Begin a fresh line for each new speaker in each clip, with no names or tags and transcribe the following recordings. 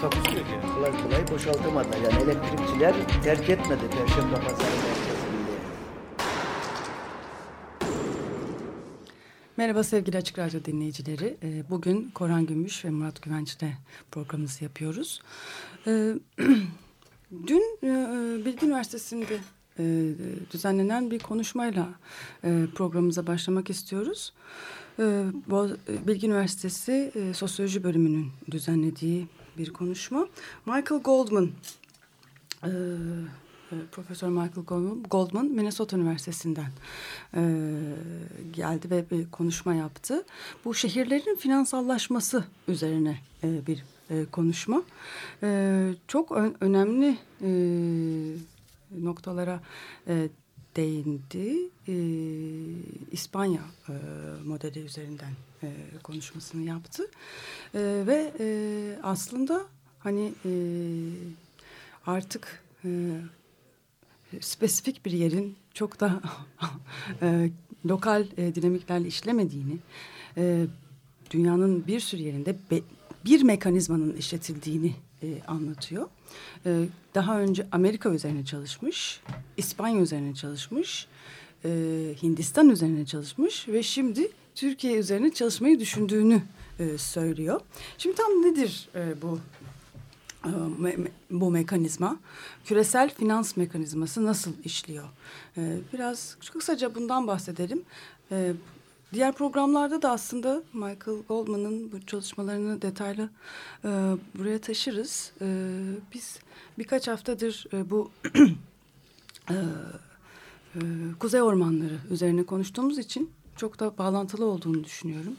Takusuyor yani.
kolay kolay boşaltamadı. Yani elektrikçiler terk etmedi Perşembe Pazarı merkezini.
Merhaba sevgili Açık Radyo dinleyicileri. Ee, Bugün Korhan Gümüş ve Murat Güvenç'le programımızı yapıyoruz. Ee, Dün e, Bilgi Üniversitesi'nde e, düzenlenen bir konuşmayla e, programımıza başlamak istiyoruz. Ee, Bilgi Üniversitesi e, Sosyoloji Bölümünün düzenlediği bir konuşma. Michael Goldman ee, e, Profesör Michael Goldman, Minnesota Üniversitesi'nden e, geldi ve bir konuşma yaptı. Bu şehirlerin finansallaşması üzerine e, bir e, konuşma. E, çok ö- önemli e, noktalara e, değindi. E, İspanya e, modeli üzerinden e, konuşmasını yaptı. E, ve e, aslında hani e, artık e, spesifik bir yerin çok da e, lokal e, dinamiklerle işlemediğini, e, dünyanın bir sürü yerinde be- bir mekanizmanın işletildiğini e, anlatıyor. E, daha önce Amerika üzerine çalışmış, İspanya üzerine çalışmış, e, Hindistan üzerine çalışmış ve şimdi Türkiye üzerine çalışmayı düşündüğünü e, söylüyor. Şimdi tam nedir e, bu e, bu mekanizma, küresel finans mekanizması nasıl işliyor? E, Biraz kısaca bundan bahsedelim. Diğer programlarda da aslında Michael Goldman'ın bu çalışmalarını detaylı e, buraya taşırız. E, biz birkaç haftadır e, bu e, e, kuzey ormanları üzerine konuştuğumuz için çok da bağlantılı olduğunu düşünüyorum.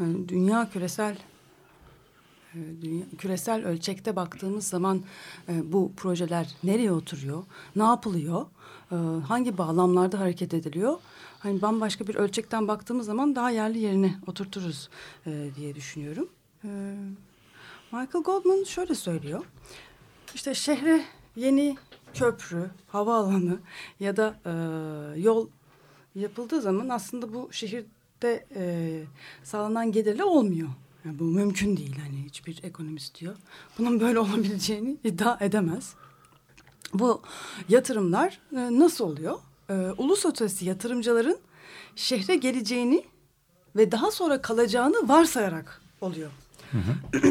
Yani dünya küresel e, küresel ölçekte baktığımız zaman e, bu projeler nereye oturuyor, ne yapılıyor, e, hangi bağlamlarda hareket ediliyor? Hani bambaşka bir ölçekten baktığımız zaman daha yerli yerine oturturuz e, diye düşünüyorum. E, Michael Goldman şöyle söylüyor. İşte şehre yeni köprü, havaalanı ya da e, yol yapıldığı zaman aslında bu şehirde e, sağlanan gelirle olmuyor. Yani bu mümkün değil hani hiçbir ekonomist diyor. Bunun böyle olabileceğini iddia edemez. Bu yatırımlar e, nasıl oluyor? E, uluslararası yatırımcıların şehre geleceğini ve daha sonra kalacağını varsayarak oluyor.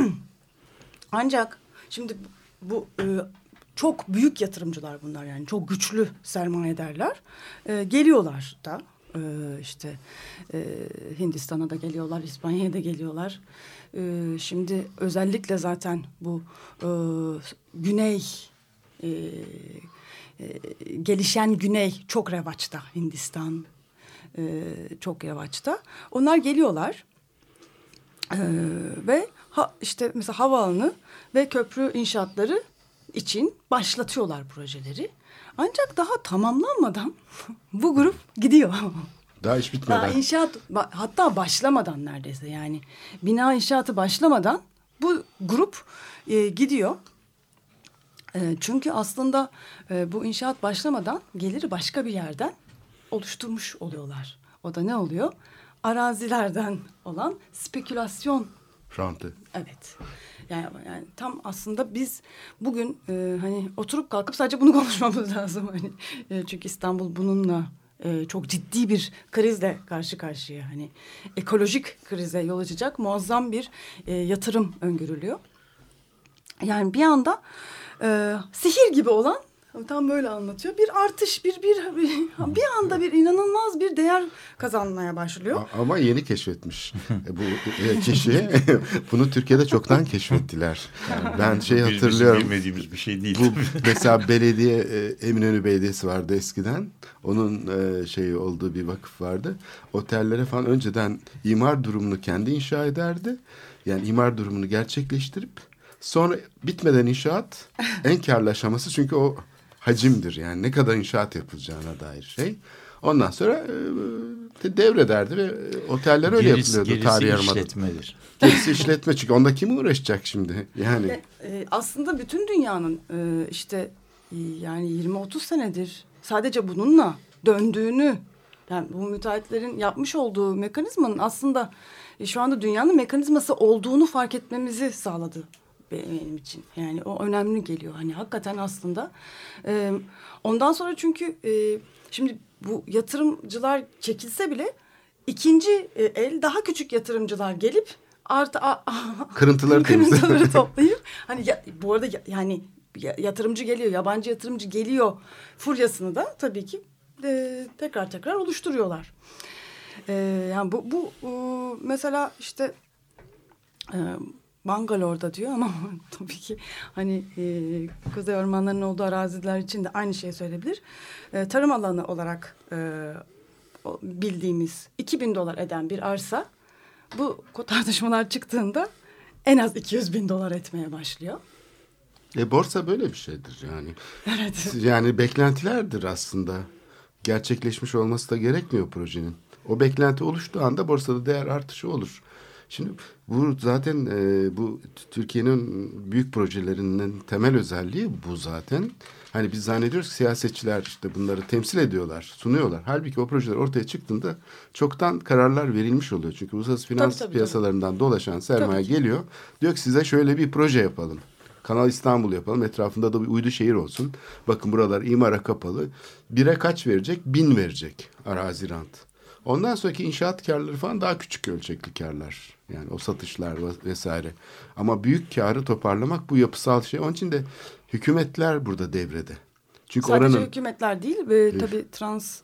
Ancak şimdi bu e, çok büyük yatırımcılar bunlar yani çok güçlü sermayedarlar e, geliyorlar da e, işte e, Hindistan'a da geliyorlar, İspanya'ya da geliyorlar. E, şimdi özellikle zaten bu e, güney e, e, gelişen güney çok revaçta Hindistan e, çok revaçta. Onlar geliyorlar. Ee, ve ha, işte mesela havaalanı ve köprü inşaatları için başlatıyorlar projeleri. Ancak daha tamamlanmadan bu grup gidiyor.
Daha hiç bitmeden.
Daha inşaat hatta başlamadan neredeyse yani bina inşaatı başlamadan bu grup e, gidiyor. E, çünkü aslında e, bu inşaat başlamadan geliri başka bir yerden oluşturmuş oluyorlar. O da ne oluyor? Arazilerden olan spekülasyon
Rantı.
Evet. Yani, yani tam aslında biz bugün e, hani oturup kalkıp sadece bunu konuşmamız lazım. Hani, e, çünkü İstanbul bununla e, çok ciddi bir krizle karşı karşıya. Hani ekolojik krize yol açacak muazzam bir e, yatırım öngörülüyor. Yani bir anda e, sihir gibi olan tam böyle anlatıyor. Bir artış, bir bir bir anda bir inanılmaz bir değer kazanmaya başlıyor.
Ama yeni keşfetmiş. E, bu e, kişi bunu Türkiye'de çoktan keşfettiler. ben şey
Biz-
hatırlıyorum.
bilmediğimiz bir şey değil.
Bu mesela belediye e, Eminönü Belediyesi vardı eskiden. Onun e, şeyi olduğu bir vakıf vardı. Otellere falan önceden imar durumunu kendi inşa ederdi. Yani imar durumunu gerçekleştirip Sonra bitmeden inşaat en karlı aşaması çünkü o hacimdir. Yani ne kadar inşaat yapılacağına dair şey. Ondan sonra e, devrederdi ve e, oteller öyle
gerisi,
yapılıyordu
gerisi
tarihi yarımada.
işletmedir.
Gerisi işletme çünkü onda kim uğraşacak şimdi? Yani
Ve, e, aslında bütün dünyanın e, işte e, yani 20-30 senedir sadece bununla döndüğünü yani bu müteahhitlerin yapmış olduğu mekanizmanın aslında e, şu anda dünyanın mekanizması olduğunu fark etmemizi sağladı benim için. Yani o önemli geliyor. Hani hakikaten aslında. E, ondan sonra çünkü e, şimdi bu yatırımcılar çekilse bile ikinci e, el daha küçük yatırımcılar gelip artı a, a-
Kırıntıları
kırıntıları toplayıp hani ya, bu arada ya- yani ya- yatırımcı geliyor yabancı yatırımcı geliyor furyasını da tabii ki e, tekrar tekrar oluşturuyorlar. E, yani bu bu e, mesela işte e, Bangalore'da diyor ama tabii ki hani e, kuzey ormanlarının olduğu araziler için de aynı şeyi söyleyebilir. E, tarım alanı olarak e, bildiğimiz 2000 dolar eden bir arsa bu tartışmalar çıktığında en az 200 bin dolar etmeye başlıyor.
E borsa böyle bir şeydir yani.
Evet.
Yani beklentilerdir aslında. Gerçekleşmiş olması da gerekmiyor projenin. O beklenti oluştuğu anda borsada değer artışı olur. Şimdi bu zaten e, bu Türkiye'nin büyük projelerinin temel özelliği bu zaten. Hani biz zannediyoruz ki siyasetçiler işte bunları temsil ediyorlar, sunuyorlar. Halbuki o projeler ortaya çıktığında çoktan kararlar verilmiş oluyor. Çünkü uluslararası finans
Tabii, tabii,
piyasalarından dolaşan sermaye
Tabii
geliyor. Diyor ki size şöyle bir proje yapalım. Kanal İstanbul yapalım. Etrafında da bir uydu şehir olsun. Bakın buralar imara kapalı. Bire kaç verecek? Bin verecek arazi rant. Ondan sonraki inşaat karları falan daha küçük ölçekli karlar. Yani o satışlar ve- vesaire. Ama büyük karı toparlamak bu yapısal şey. Onun için de hükümetler burada devrede. Çünkü
Sadece
oranın
hükümetler değil ve tabii trans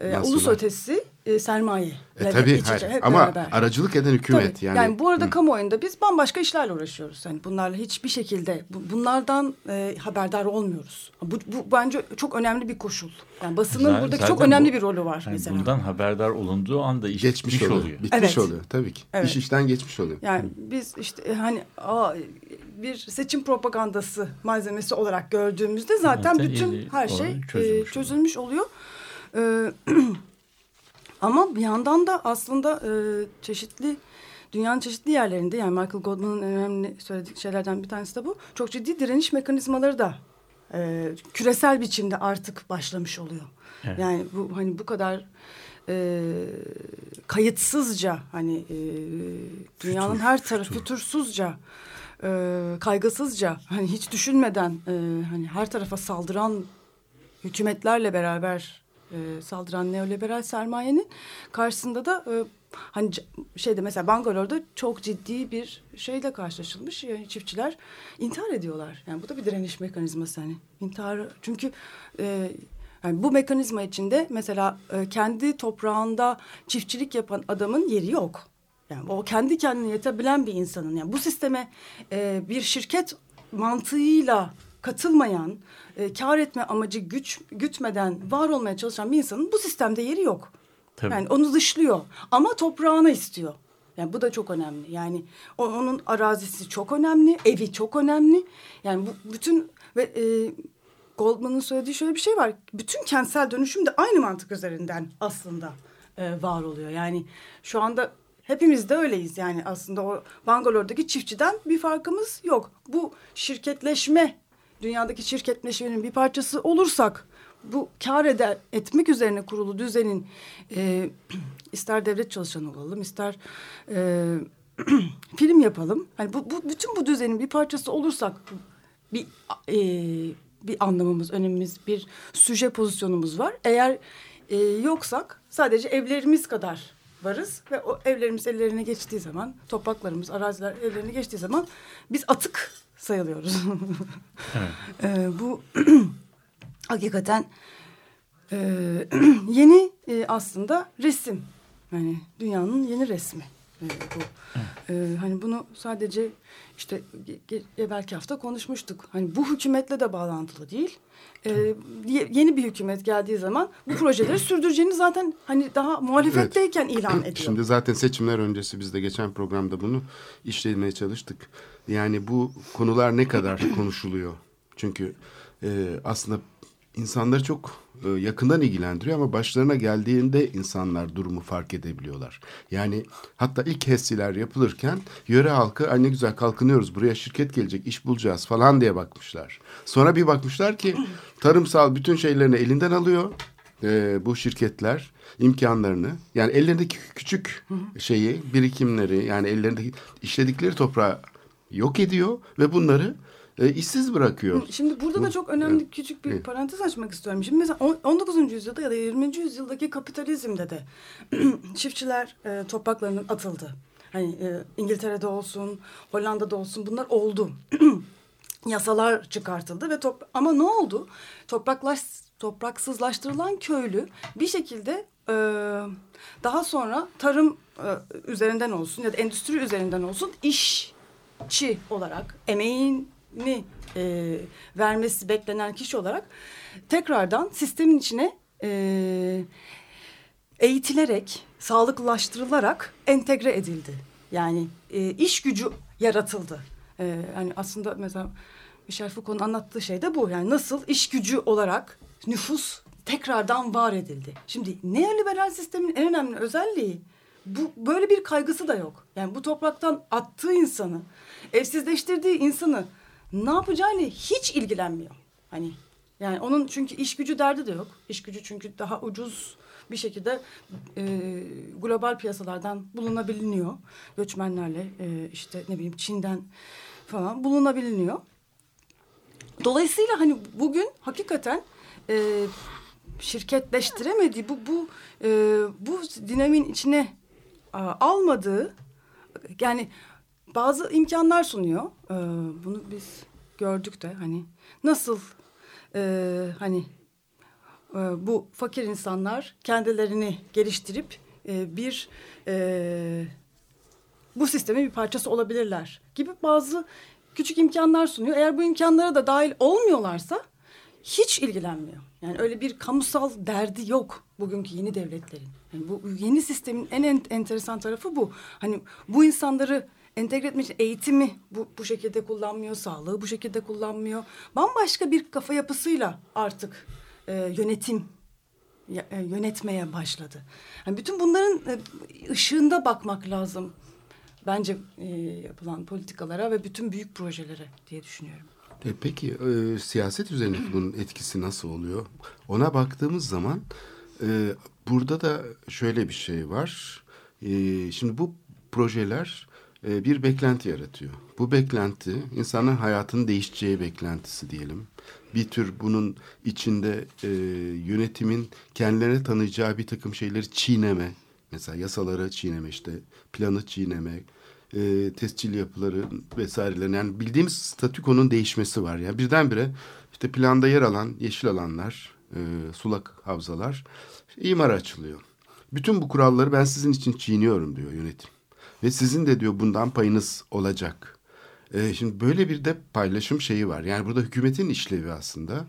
e, ulus ötesi e, sermaye.
e, tabii hayır. ama aracılık eden hükümet
Tabii.
yani.
Yani, bu arada kamuoyunda biz bambaşka işlerle uğraşıyoruz. Yani bunlarla hiçbir şekilde bu- bunlardan e, haberdar olmuyoruz. Bu, bu bence çok önemli bir koşul. Yani basının
Zaten-
buradaki
zaten
çok önemli
bu-
bir rolü var
Yani
mesela.
bundan haberdar olunduğu anda iş
geçmiş
bitmiş
oluyor.
oluyor.
Bitmiş
Evet.
oluyor tabii ki.
Evet.
İş işten geçmiş oluyor.
Yani biz işte e, hani aa, bir seçim propagandası malzemesi olarak gördüğümüzde zaten
Zaten
bütün her şey
olarak
e,
çözülmüş
çözülmüş, oluyor. Ee, ama bir yandan da aslında e, çeşitli dünyanın çeşitli yerlerinde yani Michael Goldman'ın önemli söylediği şeylerden bir tanesi de bu. Çok ciddi direniş mekanizmaları da e, küresel biçimde artık başlamış oluyor.
Evet.
Yani bu hani bu kadar e, kayıtsızca hani e, dünyanın her tarafı fütursuzca e, kaygısızca hani hiç düşünmeden e, hani her tarafa saldıran hükümetlerle beraber e, saldıran neoliberal sermayenin karşısında da e, hani şeyde mesela Bangalore'da çok ciddi bir şeyle karşılaşılmış. Yani çiftçiler intihar ediyorlar. Yani bu da bir direniş mekanizması hani. İntihar çünkü e, yani bu mekanizma içinde mesela e, kendi toprağında çiftçilik yapan adamın yeri yok. Yani o kendi kendine yetebilen bir insanın yani bu sisteme e, bir şirket mantığıyla katılmayan, e, kar etme amacı güç gütmeden var olmaya çalışan bir insanın bu sistemde yeri yok.
Tabii.
Yani onu dışlıyor ama toprağını istiyor. Yani bu da çok önemli. Yani onun arazisi çok önemli, evi çok önemli. Yani bu bütün ve e, Goldman'ın söylediği şöyle bir şey var. Bütün kentsel dönüşüm de aynı mantık üzerinden aslında e, var oluyor. Yani şu anda hepimiz de öyleyiz. Yani aslında o Bangalore'daki çiftçiden bir farkımız yok. Bu şirketleşme, dünyadaki şirketleşmenin bir parçası olursak bu kar eder, etmek üzerine kurulu düzenin e, ister devlet çalışanı olalım, ister e, film yapalım. Hani bu, bu bütün bu düzenin bir parçası olursak bir e, bir anlamımız, önemimiz, bir süje pozisyonumuz var. Eğer e, yoksak sadece evlerimiz kadar varız ve o evlerimiz ellerine geçtiği zaman, topraklarımız, araziler ellerine geçtiği zaman biz atık sayılıyoruz. E, bu hakikaten e, yeni e, aslında resim. Yani dünyanın yeni resmi. Bu. E, hani bunu sadece işte belki hafta konuşmuştuk. Hani bu hükümetle de bağlantılı değil. E, yeni bir hükümet geldiği zaman bu projeleri sürdüreceğini zaten hani daha muhalefetteyken evet. ilan ediyor.
Şimdi zaten seçimler öncesi biz de geçen programda bunu işlemeye çalıştık. Yani bu konular ne kadar konuşuluyor? Çünkü e, aslında insanları çok e, yakından ilgilendiriyor ama başlarına geldiğinde insanlar durumu fark edebiliyorlar. Yani hatta ilk HES'ler yapılırken yöre halkı Ay ne güzel kalkınıyoruz buraya şirket gelecek iş bulacağız falan diye bakmışlar. Sonra bir bakmışlar ki tarımsal bütün şeylerini elinden alıyor e, bu şirketler imkanlarını yani ellerindeki küçük şeyi birikimleri yani ellerindeki işledikleri toprağı yok ediyor ve bunları e, işsiz bırakıyor.
Şimdi burada da çok önemli küçük bir parantez açmak istiyorum. Şimdi mesela 19. yüzyılda ya da 20. yüzyıldaki kapitalizmde de çiftçiler e, topraklarının atıldı. Hani e, İngiltere'de olsun, Hollanda'da olsun bunlar oldu. Yasalar çıkartıldı ve top ama ne oldu? Topraklaş topraksızlaştırılan köylü bir şekilde e, daha sonra tarım e, üzerinden olsun ya da endüstri üzerinden olsun işçi olarak emeğin ni e, vermesi beklenen kişi olarak tekrardan sistemin içine e, eğitilerek, sağlıklılaştırılarak entegre edildi. Yani e, iş gücü yaratıldı. E, yani aslında mesela Michel Foucault'un anlattığı şey de bu. Yani nasıl iş gücü olarak nüfus tekrardan var edildi. Şimdi neoliberal sistemin en önemli özelliği bu böyle bir kaygısı da yok. Yani bu topraktan attığı insanı, evsizleştirdiği insanı ne yapacağını hiç ilgilenmiyor. Hani yani onun çünkü iş gücü derdi de yok. İş gücü çünkü daha ucuz bir şekilde e, global piyasalardan bulunabiliyor. Göçmenlerle e, işte ne bileyim Çin'den falan bulunabiliyor. Dolayısıyla hani bugün hakikaten e, şirketleştiremediği bu bu e, bu dinamin içine a, almadığı yani bazı imkanlar sunuyor. Ee, bunu biz gördük de hani nasıl e, hani e, bu fakir insanlar kendilerini geliştirip e, bir e, bu sistemin bir parçası olabilirler gibi bazı küçük imkanlar sunuyor. Eğer bu imkanlara da dahil olmuyorlarsa hiç ilgilenmiyor. Yani öyle bir kamusal derdi yok bugünkü yeni devletlerin. Yani bu yeni sistemin en enteresan tarafı bu. Hani bu insanları entegre etmek için eğitimi bu, bu şekilde kullanmıyor, sağlığı bu şekilde kullanmıyor. Bambaşka bir kafa yapısıyla artık e, yönetim e, yönetmeye başladı. Yani bütün bunların e, ışığında bakmak lazım bence e, yapılan politikalara ve bütün büyük projelere diye düşünüyorum.
E, peki e, siyaset üzerindeki bunun etkisi nasıl oluyor? Ona baktığımız zaman e, burada da şöyle bir şey var. E, şimdi bu projeler bir beklenti yaratıyor. Bu beklenti insanın hayatının değişeceği beklentisi diyelim. Bir tür bunun içinde e, yönetimin kendilerine tanıyacağı bir takım şeyleri çiğneme. Mesela yasaları çiğneme işte planı çiğneme, e, tescil yapıları vesairelerin yani bildiğimiz statükonun değişmesi var. Yani birdenbire işte planda yer alan yeşil alanlar, e, sulak havzalar imar açılıyor. Bütün bu kuralları ben sizin için çiğniyorum diyor yönetim. Ve sizin de diyor bundan payınız olacak. E, şimdi böyle bir de paylaşım şeyi var. Yani burada hükümetin işlevi aslında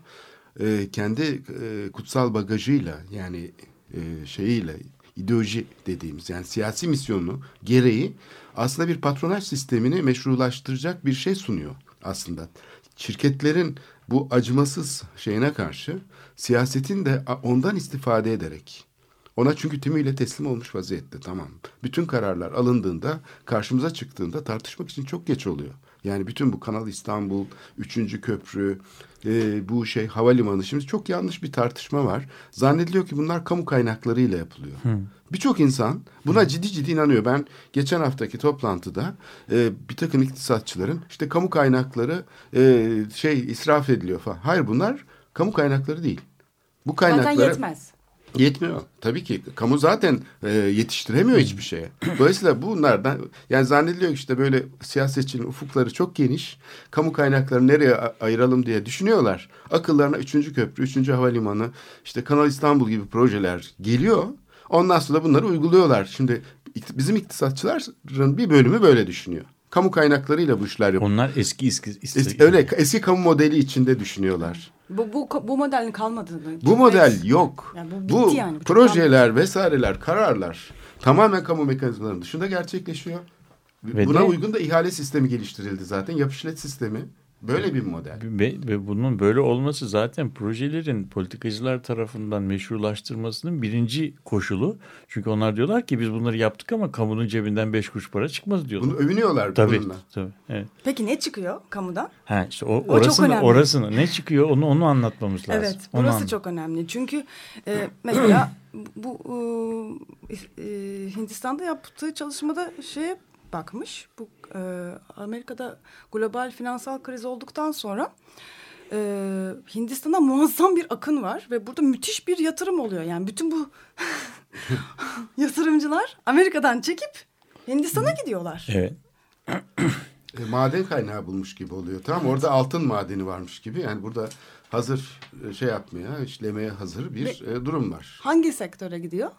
e, kendi e, kutsal bagajıyla yani e, şeyiyle ideoloji dediğimiz yani siyasi misyonu gereği aslında bir patronaj sistemini meşrulaştıracak bir şey sunuyor aslında. Şirketlerin bu acımasız şeyine karşı siyasetin de ondan istifade ederek ona çünkü tümüyle teslim olmuş vaziyette tamam. Bütün kararlar alındığında karşımıza çıktığında tartışmak için çok geç oluyor. Yani bütün bu Kanal İstanbul, Üçüncü Köprü, e, bu şey havalimanı. Şimdi çok yanlış bir tartışma var. Zannediliyor ki bunlar kamu kaynaklarıyla yapılıyor. Birçok insan buna Hı. ciddi ciddi inanıyor. Ben geçen haftaki toplantıda e, bir takım iktisatçıların işte kamu kaynakları e, şey israf ediliyor falan. Hayır bunlar kamu kaynakları değil. Bu kaynaklara...
Zaten yetmez.
Yetmiyor. Tabii ki. Kamu zaten e, yetiştiremiyor hiçbir şeye. Dolayısıyla bunlardan yani zannediliyor işte böyle siyasetçinin ufukları çok geniş. Kamu kaynaklarını nereye ayıralım diye düşünüyorlar. Akıllarına üçüncü köprü, üçüncü havalimanı, işte Kanal İstanbul gibi projeler geliyor. Ondan sonra bunları uyguluyorlar. Şimdi Bizim iktisatçıların bir bölümü böyle düşünüyor. Kamu kaynaklarıyla bu işler yapıyor.
Onlar eski eski, eski
Es- öyle eski kamu modeli içinde düşünüyorlar.
Bu, bu, bu modelin kalmadığını.
Bu model yok.
Yani bu
bu
yani, bu
projeler vesaireler, kararlar tamamen kamu mekanizmalarının dışında gerçekleşiyor.
Ve
Buna
de-
uygun da ihale sistemi geliştirildi zaten. Yapışlet sistemi böyle bir model.
Ve, ve bunun böyle olması zaten projelerin politikacılar tarafından meşrulaştırmasının birinci koşulu. Çünkü onlar diyorlar ki biz bunları yaptık ama kamunun cebinden beş kuruş para çıkmadı diyorlar.
Bunu övünüyorlar
tabii,
bununla.
tabii. Evet.
Peki ne çıkıyor kamudan?
Ha işte o,
çok
orasını, orasını ne çıkıyor onu onu anlatmamız lazım.
Evet,
Onu
burası
anlat-
çok önemli. Çünkü e, mesela bu e, e, Hindistan'da yaptığı çalışmada şeye bakmış. Bu e, Amerika'da global finansal kriz olduktan sonra e, Hindistan'da muazzam bir akın var ve burada müthiş bir yatırım oluyor. Yani bütün bu yatırımcılar Amerika'dan çekip Hindistan'a gidiyorlar.
Evet.
E, maden kaynağı bulmuş gibi oluyor. Tamam orada altın madeni varmış gibi. Yani burada hazır e, şey yapmaya, işlemeye hazır bir e, durum var.
Hangi sektöre gidiyor?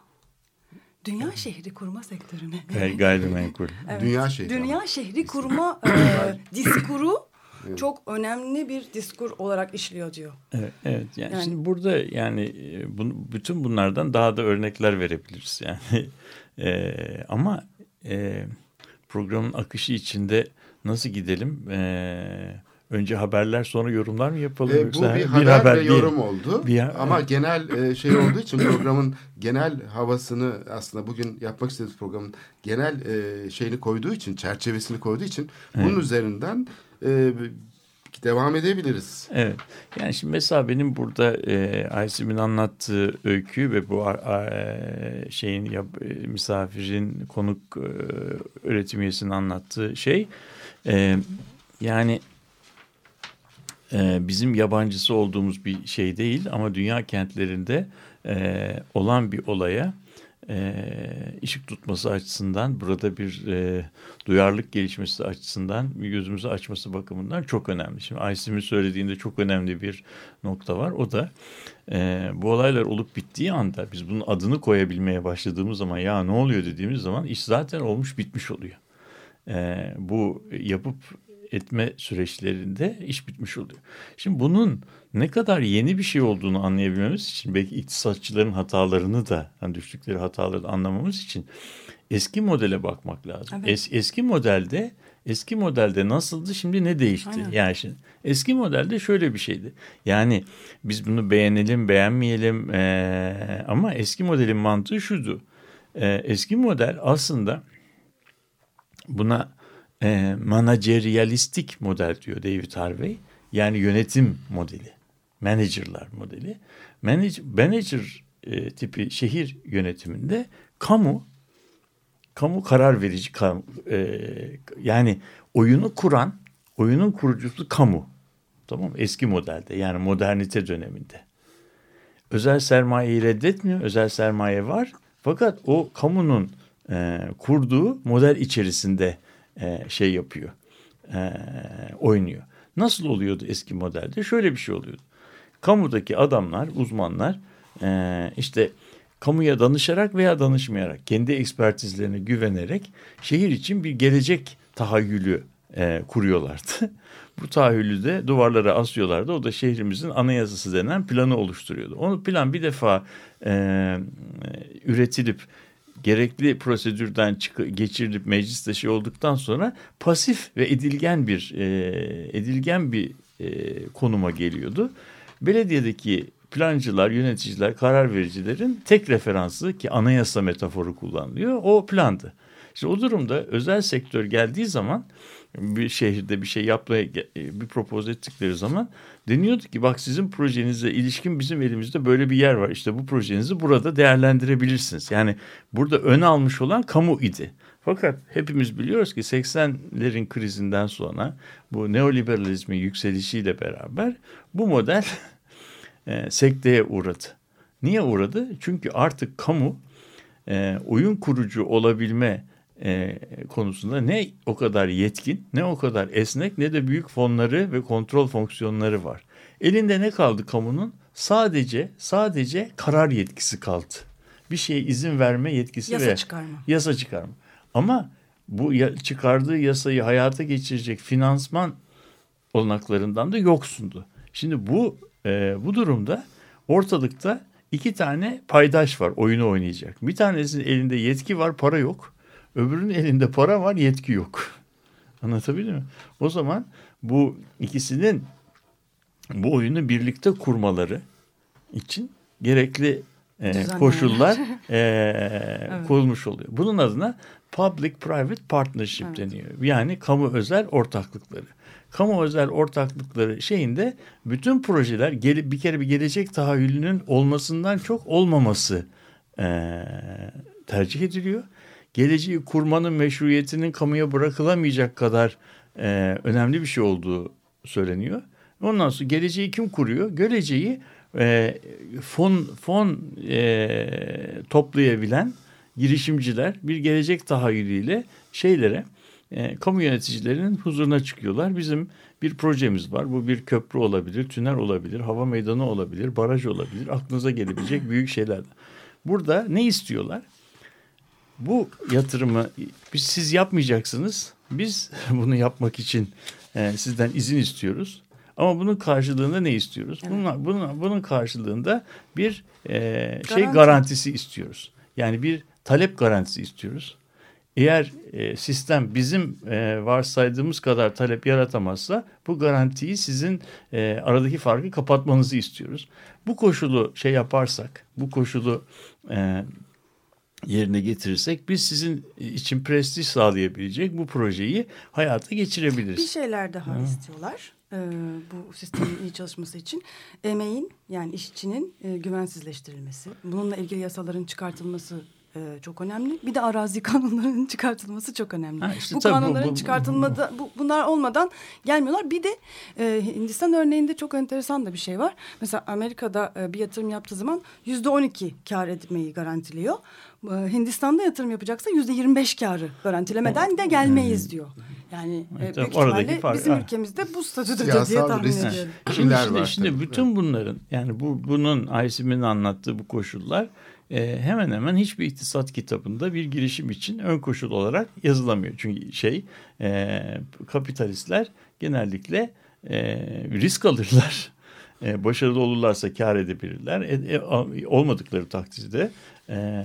Dünya şehri kurma sektörüne.
Gay- Gayrimenkul.
Evet.
Dünya şehri
Dünya şehri kurma e, diskuru çok önemli bir diskur olarak işliyor diyor.
Evet, evet. Yani,
Yani-
şimdi burada yani e, bunu, bütün bunlardan daha da örnekler verebiliriz yani. E, ama e, programın akışı içinde nasıl gidelim? E, önce haberler sonra yorumlar mı yapalım?
E, bu
yoksa
bir haber, ve
bir-
yorum oldu.
bir-
Ama genel e, şey olduğu için programın genel havasını aslında bugün yapmak istediğimiz programın genel e, şeyini koyduğu için, çerçevesini koyduğu için bunun üzerinden e, devam edebiliriz.
Evet. Yani şimdi mesela benim burada e, Aysim'in anlattığı öykü ve bu a- şeyin yap, e, misafirin konuk e, öğretim üyesinin anlattığı şey e, yani e, bizim yabancısı olduğumuz bir şey değil ama dünya kentlerinde e, olan bir olaya e, ışık tutması açısından burada bir duyarlılık gelişmesi açısından gözümüzü açması bakımından çok önemli. Şimdi Aysim'in söylediğinde çok önemli bir nokta var. O da bu olaylar olup bittiği anda biz bunun adını koyabilmeye başladığımız zaman ya ne oluyor dediğimiz zaman iş zaten olmuş bitmiş oluyor. Bu yapıp etme süreçlerinde iş bitmiş oluyor. Şimdi bunun ne kadar yeni bir şey olduğunu anlayabilmemiz için belki iktisatçıların hatalarını da hani düştükleri hataları da anlamamız için eski modele bakmak lazım.
Evet.
Es, eski modelde eski modelde nasıldı şimdi ne değişti?
Aynen.
Yani şimdi eski modelde şöyle bir şeydi. Yani biz bunu beğenelim beğenmeyelim eee, ama eski modelin mantığı şuydu. Eee, eski model aslında buna e, manageryalistik model diyor David Harvey. Yani yönetim modeli. Managerlar modeli. Manager, manager e, tipi şehir yönetiminde kamu kamu karar verici kamu, e, yani oyunu kuran oyunun kurucusu kamu. Tamam? Eski modelde yani modernite döneminde. Özel sermayeyi reddetmiyor. Özel sermaye var. Fakat o kamunun e, kurduğu model içerisinde e, şey yapıyor. E, oynuyor. Nasıl oluyordu eski modelde? Şöyle bir şey oluyordu. Kamudaki adamlar, uzmanlar e, işte kamuya danışarak veya danışmayarak, kendi ekspertizlerine güvenerek şehir için bir gelecek tahayyülü e, kuruyorlardı. Bu tahayyülü de duvarlara asıyorlardı. O da şehrimizin anayasası denen planı oluşturuyordu. Onu plan bir defa e, üretilip gerekli prosedürden çık- geçirilip mecliste şey olduktan sonra pasif ve edilgen bir e, edilgen bir e, konuma geliyordu. Belediyedeki plancılar, yöneticiler, karar vericilerin tek referansı ki anayasa metaforu kullanılıyor o plandı. İşte o durumda özel sektör geldiği zaman bir şehirde bir şey yapmaya bir propoz ettikleri zaman deniyordu ki bak sizin projenize ilişkin bizim elimizde böyle bir yer var. İşte bu projenizi burada değerlendirebilirsiniz. Yani burada ön almış olan kamu idi. Fakat hepimiz biliyoruz ki 80'lerin krizinden sonra bu neoliberalizmin yükselişiyle beraber bu model e, sekteye uğradı. Niye uğradı? Çünkü artık kamu e, oyun kurucu olabilme e, konusunda ne o kadar yetkin, ne o kadar esnek, ne de büyük fonları ve kontrol fonksiyonları var. Elinde ne kaldı kamunun? Sadece sadece karar yetkisi kaldı. bir şeye izin verme yetkisi
Yasa
ve
çıkarma.
yasa çıkarma. Ama bu ya- çıkardığı yasayı hayata geçirecek finansman olanaklarından da yoksundu. Şimdi bu e, bu durumda ortalıkta iki tane paydaş var oyunu oynayacak. Bir tanesinin elinde yetki var, para yok. Öbürünün elinde para var, yetki yok. Anlatabildim mi? O zaman bu ikisinin bu oyunu birlikte kurmaları için gerekli e, koşullar e, kurulmuş oluyor. Bunun adına public private partnership
Evet.
deniyor. Yani kamu özel ortaklıkları. Kamu özel ortaklıkları şeyinde bütün projeler bir kere bir gelecek tahayyülünün olmasından çok olmaması e, tercih ediliyor. Geleceği kurmanın meşruiyetinin kamuya bırakılamayacak kadar e, önemli bir şey olduğu söyleniyor. Ondan sonra geleceği kim kuruyor? Geleceği e, fon fon e, toplayabilen girişimciler bir gelecek tahayyülüyle şeylere e, kamu yöneticilerinin huzuruna çıkıyorlar. Bizim bir projemiz var. Bu bir köprü olabilir, tünel olabilir, hava meydanı olabilir, baraj olabilir. Aklınıza gelebilecek büyük şeyler. Burada ne istiyorlar? Bu yatırımı biz siz yapmayacaksınız. Biz bunu yapmak için e, sizden izin istiyoruz. Ama bunun karşılığında ne istiyoruz? Bunun, bunun, bunun karşılığında bir e, şey
Garanti.
garantisi istiyoruz. Yani bir talep garantisi istiyoruz. Eğer e, sistem bizim e, varsaydığımız kadar talep yaratamazsa bu garantiyi sizin e, aradaki farkı kapatmanızı istiyoruz. Bu koşulu şey yaparsak, bu koşulu e, yerine getirirsek biz sizin için prestij sağlayabilecek bu projeyi hayata
Bir
geçirebiliriz.
şeyler daha istiyorlar e, bu sistemin iyi çalışması için. Emeğin yani işçinin e, güvensizleştirilmesi. Bununla ilgili yasaların çıkartılması e, çok önemli. Bir de arazi kanunlarının çıkartılması çok önemli.
Ha, işte
bu
tabii bu-
kanunların
bu-
çıkartılmada bu, bunlar olmadan gelmiyorlar. Bir de e, Hindistan örneğinde çok enteresan da bir şey var. Mesela Amerika'da e, bir yatırım yaptığı zaman yüzde on iki kar etmeyi garantiliyor. E, Hindistan'da yatırım yapacaksa yüzde yirmi beş karı garantilemeden de gelmeyiz diyor. Yani e,
Evet,
büyük
oradaki
ihtimalle
fark-
bizim
ha.
ülkemizde bu statüde diye tahmin
risk.
ediyorum.
Şimdi, şimdi,
var
şimdi bütün bunların yani bu bunun Aysim'in anlattığı bu koşullar e, hemen hemen hiçbir iktisat kitabında bir girişim için ön koşul olarak yazılamıyor. Çünkü şey e, kapitalistler genellikle e, risk alırlar. E, başarılı olurlarsa kar edebilirler. E, e, olmadıkları takdirde e,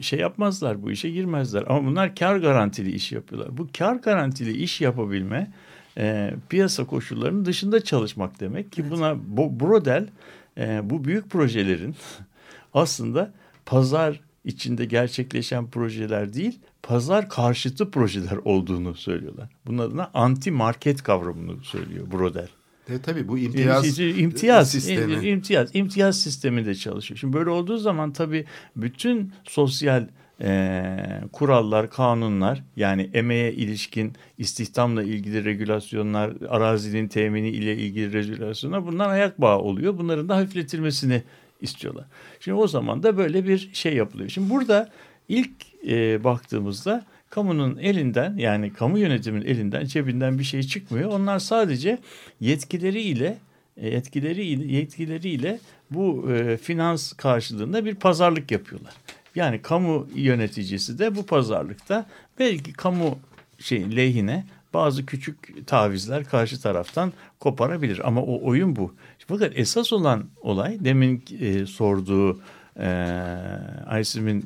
şey yapmazlar bu işe girmezler. Ama bunlar kar garantili iş yapıyorlar. Bu kar garantili iş yapabilme e, piyasa koşullarının dışında çalışmak demek ki buna bu Brodel e, bu büyük projelerin aslında pazar içinde gerçekleşen projeler değil pazar karşıtı projeler olduğunu söylüyorlar. Bunun adına anti market kavramını söylüyor Brodel.
E, tabii bu imtiyaz,
imtiyaz, imtiyaz
sistemi.
imtiyaz, imtiyaz sisteminde çalışıyor. Şimdi böyle olduğu zaman tabii bütün sosyal e, kurallar, kanunlar yani emeğe ilişkin istihdamla ilgili regülasyonlar, arazinin temini ile ilgili regülasyonlar bunlar ayak bağı oluyor. Bunların da hafifletilmesini istiyorlar. Şimdi o zaman da böyle bir şey yapılıyor. Şimdi burada ilk e, baktığımızda kamunun elinden yani kamu yönetiminin elinden cebinden bir şey çıkmıyor. Onlar sadece yetkileriyle e, yetkileriyle yetkileriyle bu e, finans karşılığında bir pazarlık yapıyorlar. Yani kamu yöneticisi de bu pazarlıkta belki kamu şey lehine bazı küçük tavizler karşı taraftan koparabilir ama o oyun bu. Fakat esas olan olay demin e, sorduğu e,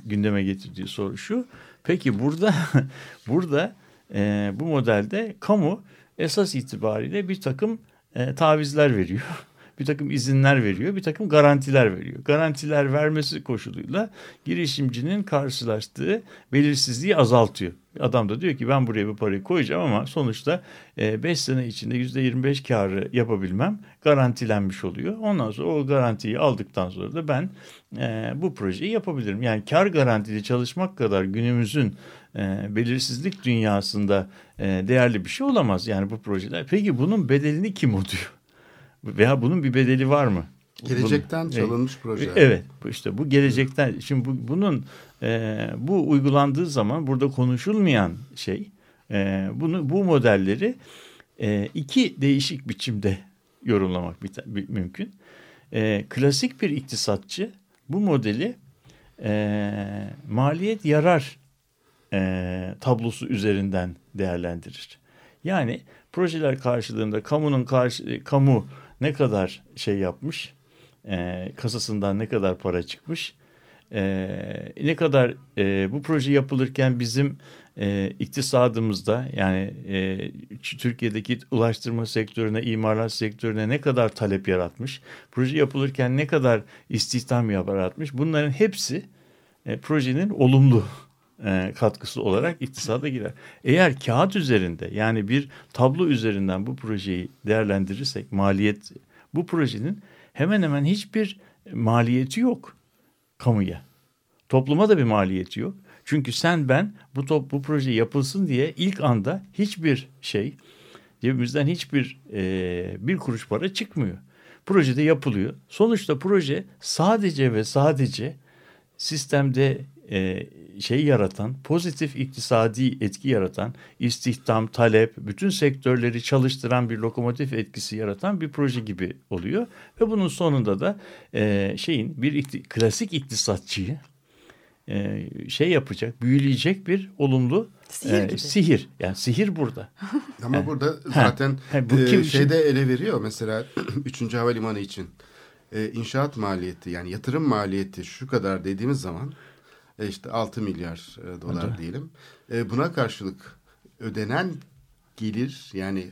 gündeme getirdiği soru şu. Peki burada burada e, bu modelde kamu esas itibariyle bir takım e, tavizler veriyor. Bir takım izinler veriyor, bir takım garantiler veriyor. Garantiler vermesi koşuluyla girişimcinin karşılaştığı belirsizliği azaltıyor. Adam da diyor ki ben buraya bu parayı koyacağım ama sonuçta 5 sene içinde %25 karı yapabilmem garantilenmiş oluyor. Ondan sonra o garantiyi aldıktan sonra da ben e, bu projeyi yapabilirim. Yani kar garantili çalışmak kadar günümüzün e, belirsizlik dünyasında e, değerli bir şey olamaz. Yani bu projeler. Peki bunun bedelini kim ödüyor? Veya bunun bir bedeli var mı?
Gelecekten
Bunun-
çalınmış proje.
Evet işte bu gelecekten şimdi bu, bunun e, bu uygulandığı zaman burada konuşulmayan şey e, bunu bu modelleri e, iki değişik biçimde yorumlamak bir, bir- mümkün. E, klasik bir iktisatçı bu modeli e, maliyet yarar e, tablosu üzerinden değerlendirir. Yani projeler karşılığında kamunun karşı, kamu ne kadar şey yapmış, e, kasasından ne kadar para çıkmış, ne kadar e, bu proje yapılırken bizim e, iktisadımızda yani e, Türkiye'deki ulaştırma sektörüne, imalat sektörüne ne kadar talep yaratmış, proje yapılırken ne kadar istihdam yaratmış bunların hepsi e, projenin olumlu e, katkısı olarak iktisada girer. Eğer kağıt üzerinde yani bir tablo üzerinden bu projeyi değerlendirirsek maliyet bu projenin hemen hemen hiçbir maliyeti yok kamuya. Topluma da bir maliyeti yok. Çünkü sen ben bu top, bu proje yapılsın diye ilk anda hiçbir şey cebimizden hiçbir e, bir kuruş para çıkmıyor. Projede yapılıyor. Sonuçta proje sadece ve sadece sistemde e, şey yaratan, pozitif iktisadi etki yaratan, istihdam, talep, bütün sektörleri çalıştıran bir lokomotif etkisi yaratan bir proje gibi oluyor. Ve bunun sonunda da e, şeyin bir ikti, klasik iktisatçıyı e, şey yapacak, büyüleyecek bir olumlu
Sihir
e,
gibi.
sihir. Yani sihir burada.
Ama burada zaten
ha, bu
e,
kim-
şeyde ele veriyor mesela 3. Havalimanı için e, inşaat maliyeti yani yatırım maliyeti şu kadar dediğimiz zaman e, işte 6 milyar e, dolar
Hadi.
diyelim. E, buna karşılık ödenen gelir yani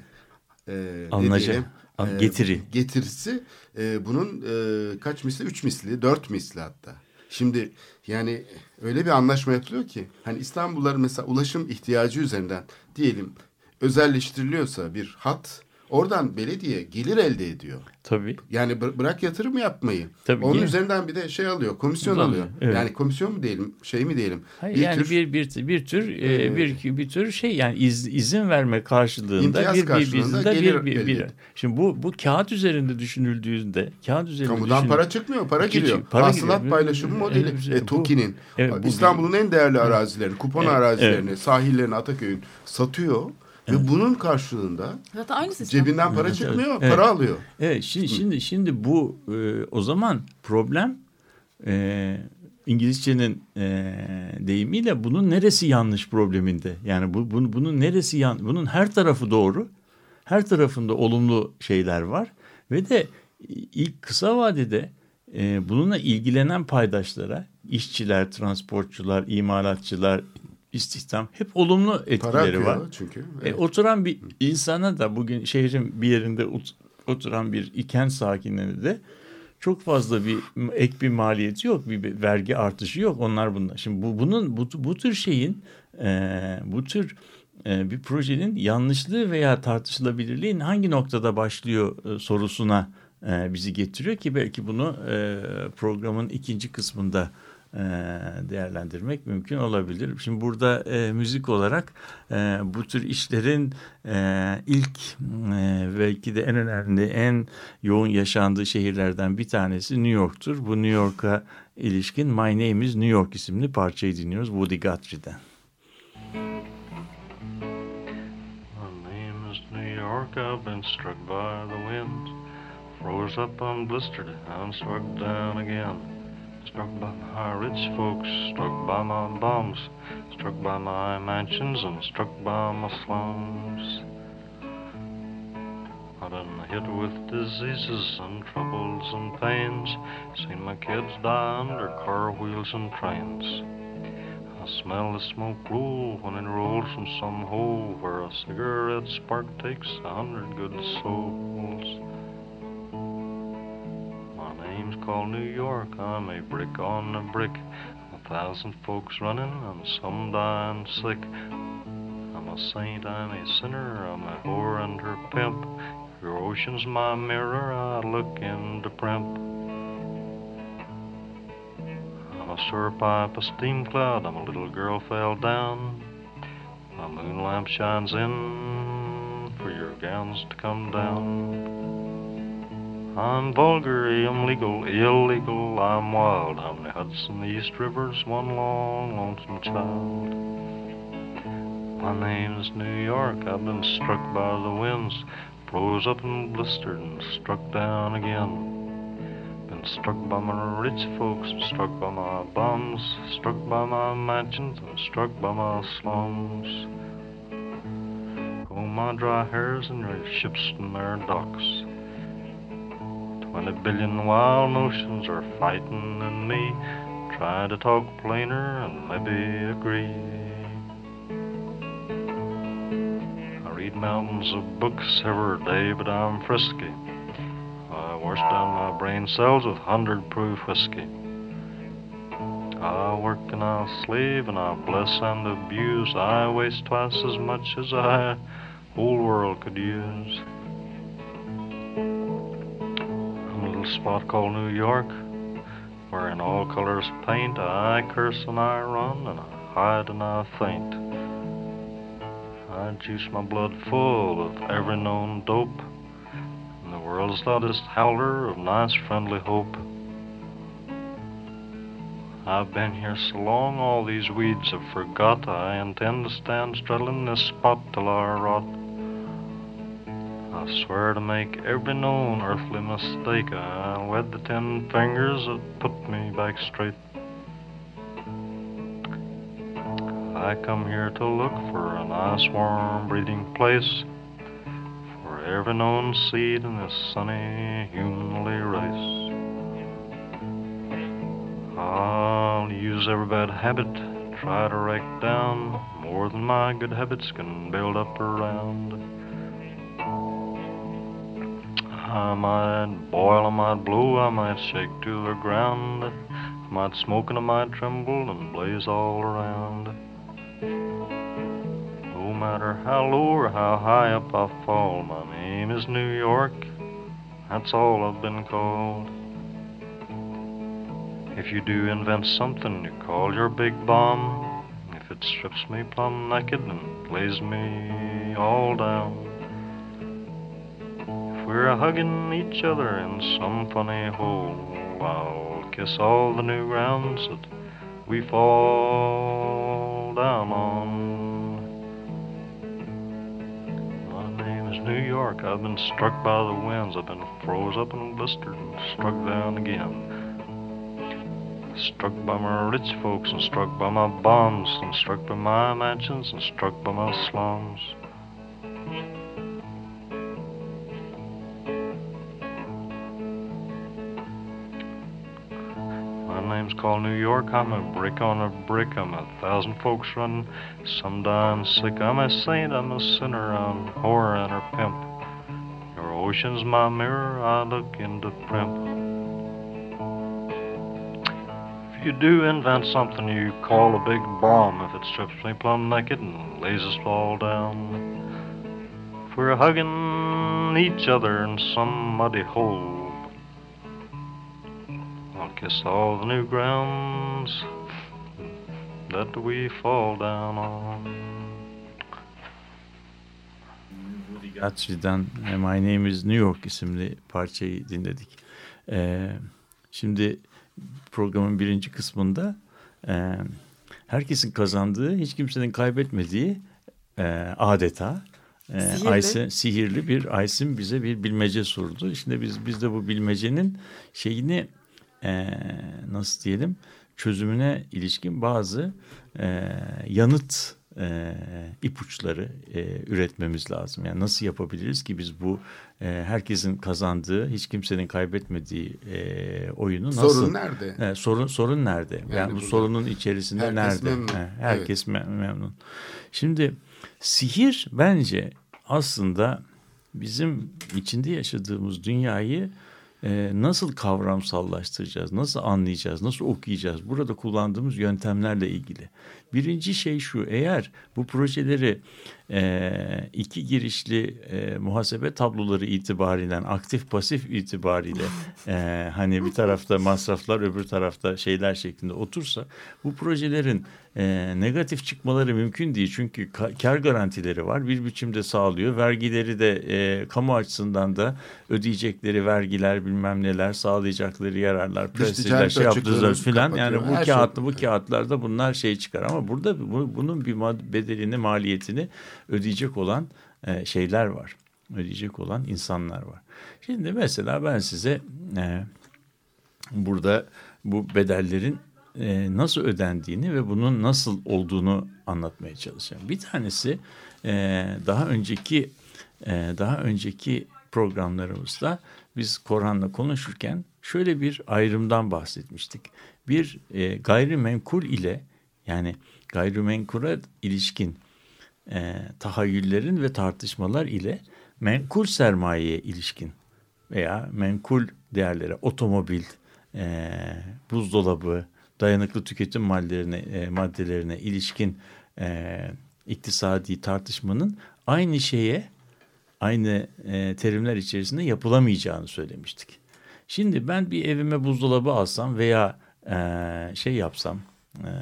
e,
Anlaca,
diyelim,
an- getiri.
getirisi e, bunun e, kaç misli? 3 misli, 4 misli hatta. Şimdi yani öyle bir anlaşma yapılıyor ki hani İstanbulluların mesela ulaşım ihtiyacı üzerinden diyelim özelleştiriliyorsa bir hat oradan belediye gelir elde ediyor.
Tabii.
Yani bı- bırak yatırım yapmayı.
Tabii,
Onun
yine-
üzerinden bir de şey alıyor, komisyon
Alıyor,
alıyor.
evet.
Yani komisyon mu diyelim, şey mi diyelim?
Hayır,
bir
yani
tür
bir bir bir tür e,
e,
bir bir tür şey yani iz, izin verme karşılığında bir bir
karşılığında
bizde
gelir
bir bir, bir şimdi bu bu kağıt üzerinde düşünüldüğünde kağıt üzerinde
kamudan
düşünün-
para çıkmıyor, para giriyor.
para
Hasılat
giriyor.
paylaşımı modeli.
Evet,
E,
bu-
TOKİ'nin
Evet, bu-
İstanbul'un en değerli arazilerini, kupon
Evet,
arazilerini, sahillerini Ataköy'ün satıyor. Ve bunun karşılığında
Zaten aynı sistem.
cebinden para
Evet,
çıkmıyor,
evet.
para alıyor.
Evet şimdi şimdi şimdi bu e, o zaman problem e, İngilizcenin e, deyimiyle bunun neresi yanlış probleminde. Yani bu bunun, bunun neresi yan bunun her tarafı doğru. Her tarafında olumlu şeyler var ve de ilk kısa vadede e, bununla ilgilenen paydaşlara işçiler, transportçular, imalatçılar, istihdam hep olumlu etkileri var.
çünkü.
E,
Evet.
oturan bir insana da bugün şehrin bir yerinde ot- oturan bir kent sakinleri de çok fazla bir ek bir maliyeti yok, bir, bir vergi artışı yok. Onlar bunlar. Şimdi bu bunun bu, bu tür şeyin e, bu tür e, bir projenin yanlışlığı veya tartışılabilirliğin hangi noktada başlıyor e, sorusuna e, bizi getiriyor ki belki bunu e, programın ikinci kısmında e, değerlendirmek mümkün olabilir. Şimdi burada e, müzik olarak e, bu tür işlerin e, ilk e, belki de en önemli, en yoğun yaşandığı şehirlerden bir tanesi New York'tur. Bu New York'a ilişkin My Name is New York isimli parçayı dinliyoruz Woody Guthrie'den.
York, I've been struck by the wind. Froze up and blistered, I'm struck down again. Struck by my rich folks, struck by my bombs, struck by my mansions, and struck by my slums. I done hit with diseases and troubles and pains, seen my kids die under car wheels and trains. I smell the smoke roll when it rolls from some hole where a cigarette spark takes a hundred good souls. Called New York, I'm a brick on a brick. A thousand folks running and some dying sick. I'm a saint, I'm a sinner, I'm a whore and her pimp. Your ocean's my mirror, I look in to primp. I'm a sewer pipe, a steam cloud, I'm a little girl fell down. My moon lamp shines in for your gowns to come down. I'm vulgar, I'm legal, illegal, I'm wild. I'm the Hudson, the East River's one long, lonesome child. My name's New York, I've been struck by the winds, froze up and blistered and struck down again. Been struck by my rich folks, struck by my bums, struck by my mansions, and struck by my slums. Oh, my dry hairs and your ships and their docks. Twenty billion wild notions are fighting in me, trying to talk plainer and maybe agree. I read mountains of books every day, but I'm frisky. I wash down my brain cells with hundred proof whiskey. I work and I slave and I bless and abuse. I waste twice as much as I whole world could use. Little spot called New York, where in all colors paint I curse and I run and I hide and I faint. I juice my blood full of every known dope and the world's loudest howler of nice friendly hope. I've been here so long, all these weeds have forgot. I intend to stand straddling this spot till I rot. I swear to make every known earthly mistake. I'll wed the ten fingers that put me back straight. I come here to look for a nice warm breeding place for every known seed in this sunny humanly race. I'll use every bad habit, try to wreck down more than my good habits can build up around. I might boil, I might blow, I might shake to the ground, I might smoke and I might tremble and blaze all around. No matter how low or how high up I fall, my name is New York, that's all I've been called. If you do invent something you call your big bomb, if it strips me plumb naked and lays me all down. We're a hugging each other in some funny hole, I'll kiss all the new grounds that we fall down on. My name is New York. I've been struck by the winds. I've been froze up and blistered and struck down again. Struck by my rich folks and struck by my bombs and struck by my mansions and struck by my slums. Name's New York. I'm a brick on a brick. I'm a thousand folks running, some dying sick. I'm a saint. I'm a sinner. I'm a whore and her pimp. Your ocean's my mirror. I look into primp. If you do invent something you call a big bomb, if it strips me plumb naked and lays us all down. If we're hugging each other in some muddy hole, kiss all the new grounds that we fall down on.
Woody Guthrie'den My Name is New York isimli parçayı dinledik. Ee, şimdi programın birinci kısmında e, herkesin kazandığı, hiç kimsenin kaybetmediği e, adeta e,
Sihirli.
Aysin, sihirli bir Aysin bize bir bilmece sordu. Şimdi biz biz de bu bilmecenin şeyini e, nasıl diyelim çözümüne ilişkin bazı e, yanıt e, ipuçları e, üretmemiz lazım. Yani nasıl yapabiliriz ki biz bu e, herkesin kazandığı, hiç kimsenin kaybetmediği e, oyunu nasıl?
Sorun nerede?
E, sorun sorun nerede? Yani,
Yani
bu sorunun içerisinde
herkes
nerede?
memnun.
Herkes me- memnun. Şimdi sihir bence aslında bizim içinde yaşadığımız dünyayı e, nasıl kavramsallaştıracağız, nasıl anlayacağız, nasıl okuyacağız? Burada kullandığımız yöntemlerle ilgili. Birinci şey şu, eğer bu projeleri e, iki girişli e, muhasebe tabloları itibariyle, aktif pasif itibariyle e, hani bir tarafta masraflar öbür tarafta şeyler şeklinde otursa bu projelerin e, negatif çıkmaları mümkün değil. Çünkü ka- kar garantileri var. Bir biçimde sağlıyor. Vergileri de e, kamu açısından da ödeyecekleri vergiler bilmem neler sağlayacakları yararlar. Prestijler şey
açıkları
filan. Yani bu
Her şey-
kağıtlı bu kağıtlarda bunlar şey çıkar ama burada bu- bunun bir bedelini maliyetini ödeyecek olan e, şeyler var. Ödeyecek olan insanlar var. Şimdi mesela ben size e, burada bu bedellerin e, nasıl ödendiğini ve bunun nasıl olduğunu anlatmaya çalışacağım. Bir tanesi e, daha önceki e, daha önceki programlarımızda biz Korhan'la konuşurken şöyle bir ayrımdan bahsetmiştik. Bir e, gayrimenkul ile yani gayrimenkula ilişkin e, tahayyüllerin ve tartışmalar ile menkul sermayeye ilişkin veya menkul değerlere, otomobil, e, buzdolabı, dayanıklı tüketim maddelerine, e, maddelerine ilişkin e, iktisadi tartışmanın aynı şeye, aynı e, terimler içerisinde yapılamayacağını söylemiştik. Şimdi ben bir evime buzdolabı alsam veya e, şey yapsam, e,